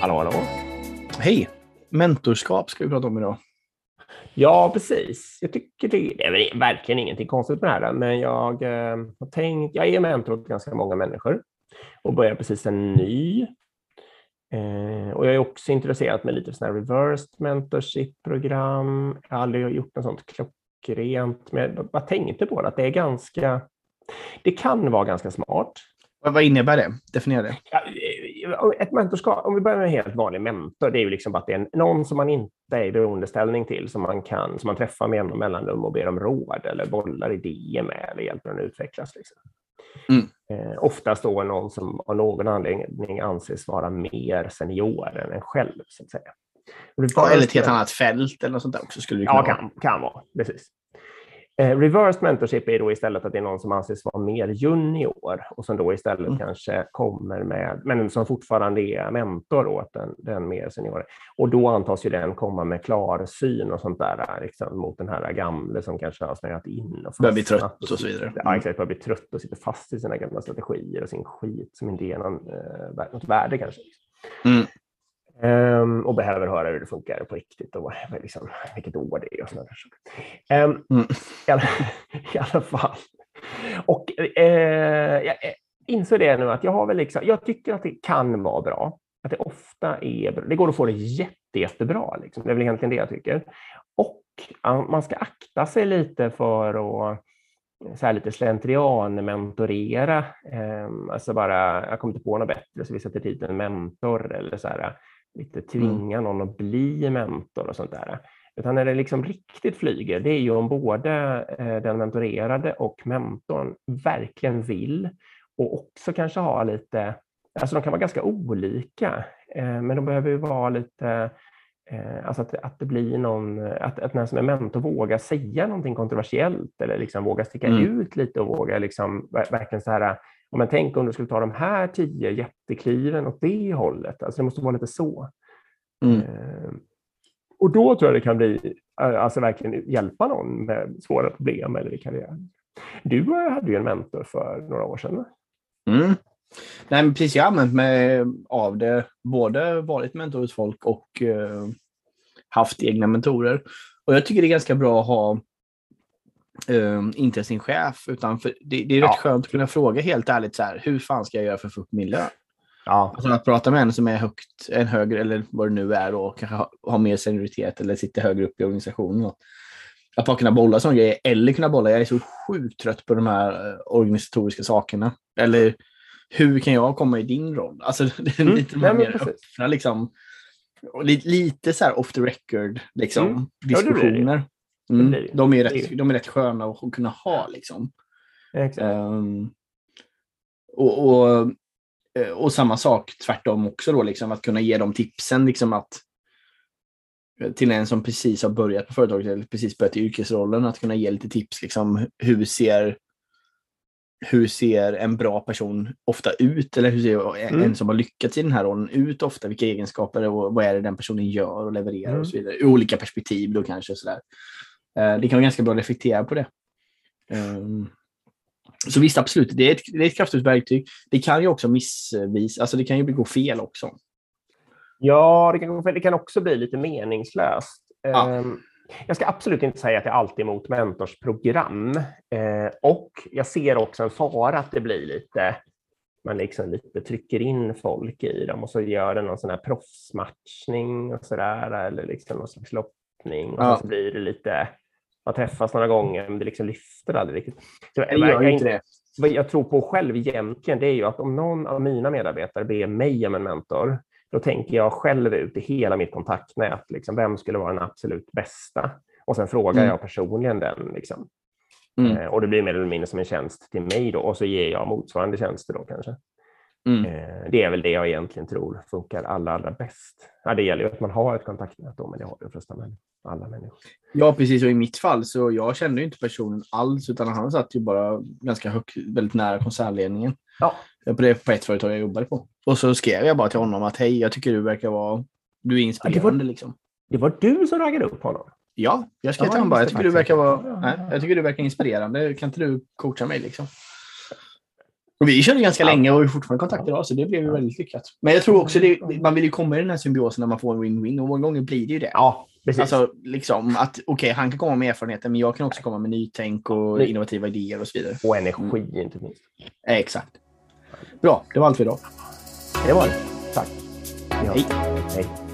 Hallå, hallå. Hej! Mentorskap ska vi prata om idag. Ja, precis. Jag tycker det, det är verkligen ingenting konstigt med det här, men jag eh, har tänkt, jag är mentor åt ganska många människor och börjar precis en ny. Eh, och jag är också intresserad med lite sådana här reversed mentorship-program. Jag har aldrig gjort något sånt klockrent, men jag bara tänkte på det, att det är ganska, det kan vara ganska smart. Vad innebär det? Definiera det. Ja, ett mentorskap, om vi börjar med en helt vanlig mentor, det är ju liksom att det är någon som man inte är i beroendeställning till, som man, kan, som man träffar med jämna mellanrum och ber om råd eller bollar idéer med eller hjälper den att utvecklas. Liksom. Mm. Eh, oftast då någon som av någon anledning anses vara mer senior än en själv. Så att säga. Ja, eller ett annat fält eller något sånt där också. Skulle det kunna ja, kan, kan vara. Precis. Eh, reversed mentorship är då istället att det är någon som anses vara mer junior och som då istället mm. kanske kommer med, men som fortfarande är mentor åt den, den mer seniora. Och då antas ju den komma med klarsyn och sånt där liksom, mot den här gamle som kanske har snöat in. Och börjar bli trött och så vidare. Mm. Ja, exakt. Börjar bli trött och sitter fast i sina gamla strategier och sin skit som inte ger någon, eh, något värde kanske. Mm. Um, och behöver höra hur det funkar på riktigt och liksom, vilket år det är och sådana um, mm. i, alla, I alla fall. Och uh, jag inser det nu att jag har väl liksom, jag tycker att det kan vara bra. Att det ofta är bra. Det går att få det jätte, jättebra. Liksom. Det är väl egentligen det jag tycker. Och man ska akta sig lite för att så här lite slentrian mentorera. Um, alltså bara, jag kommer inte på något bättre så vi sätter dit en mentor eller så här lite mm. tvinga någon att bli mentor och sånt där. Utan när det liksom riktigt flyger, det är ju om både eh, den mentorerade och mentorn verkligen vill och också kanske ha lite, alltså de kan vara ganska olika, eh, men de behöver ju vara lite, eh, alltså att, att det blir någon, att, att den som är mentor vågar säga någonting kontroversiellt eller liksom vågar sticka mm. ut lite och vågar liksom verkligen så här om man tänker om du skulle ta de här tio jättekliven åt det hållet, alltså det måste vara lite så. Mm. Eh, och då tror jag det kan bli, eh, alltså verkligen hjälpa någon med svåra problem eller i karriären. Du hade ju en mentor för några år sedan. Mm. Nej, men precis, jag har använt mig av det, både varit mentor hos folk och eh, haft egna mentorer. Och jag tycker det är ganska bra att ha Um, inte sin chef, utan för det, det är ja. rätt skönt att kunna fråga helt ärligt så här, hur fan ska jag göra för att få upp min lön? Ja. Alltså att prata med en som är högt, en högre, eller vad det nu är, och kanske har, har mer senioritet eller sitter högre upp i organisationen. Och att bara kunna bolla sådana grejer, eller kunna bolla, jag är så sjukt trött på de här uh, organisatoriska sakerna. Eller hur kan jag komma i din roll? Alltså det är mm. lite mm. mer öppna, liksom, lite, lite så här off the record liksom, mm. diskussioner. Mm. De, är rätt, de är rätt sköna att kunna ha. Liksom. Um, och, och, eh, och, samma sak tvärtom också, då, liksom, att kunna ge dem tipsen. Liksom, att, eh, till en som precis har börjat på företaget eller precis börjat i yrkesrollen, att kunna ge lite tips. Liksom, hur, ser, hur ser en bra person ofta ut? Eller hur ser mm. en som har lyckats i den här rollen ut ofta? Vilka egenskaper och vad är det den personen gör och levererar mm. och så vidare. Ur olika perspektiv då kanske. Och så där. Eh, det kan vara ganska bra att reflektera på det. Ehm, så visst, absolut, det är ett, det är ett kraftfullt verktyg. Det kan ju också missvisa, alltså det kan ju gå fel också. Ja, det kan, gå fel. det kan också bli lite meningslöst. Ja. Ehm, jag ska absolut inte säga att jag alltid är emot mentorsprogram. Eh, och jag ser också en fara att det blir lite, man liksom lite trycker in folk i dem och så gör det någon sån här proffsmatchning och sådär, eller liksom någon slags loppning och ja. så blir det lite man träffas några gånger, men det liksom lyfter aldrig riktigt. Så jag, jag, jag, inte det. Vad jag tror på själv egentligen, det är ju att om någon av mina medarbetare ber mig om en mentor, då tänker jag själv ut i hela mitt kontaktnät, liksom, vem skulle vara den absolut bästa? Och sen frågar mm. jag personligen den. Liksom. Mm. Eh, och det blir mer eller mindre som en tjänst till mig då, och så ger jag motsvarande tjänster då kanske. Mm. Eh, det är väl det jag egentligen tror funkar allra, allra bäst. Ja, det gäller ju att man har ett kontaktnät då, men det har de flesta alla människor. Ja, precis. Och i mitt fall så jag kände inte personen alls, utan han satt ju bara ganska högt, väldigt nära koncernledningen. Ja. På, det, på ett företag jag jobbade på. Och så skrev jag bara till honom att hej, jag tycker du verkar vara, du är inspirerande. Ja, det, var, liksom. det var du som raggade upp honom? Ja, jag skrev till honom bara, jag tycker, du verkar vara, nej, jag tycker du verkar inspirerande. Kan inte du coacha mig liksom? Och vi körde ganska ja. länge och är fortfarande i kontakt idag, så det blev ju väldigt lyckat. Men jag tror också det, man vill ju komma i den här symbiosen när man får en win-win och många gånger blir det ju det. Ja, precis. Alltså liksom att okej, okay, han kan komma med erfarenheter, men jag kan också komma med nytänk och innovativa idéer och så vidare. Och energi mm. inte minst. exakt. Bra, det var allt för idag. Det var det. Tack. Hej. Hej.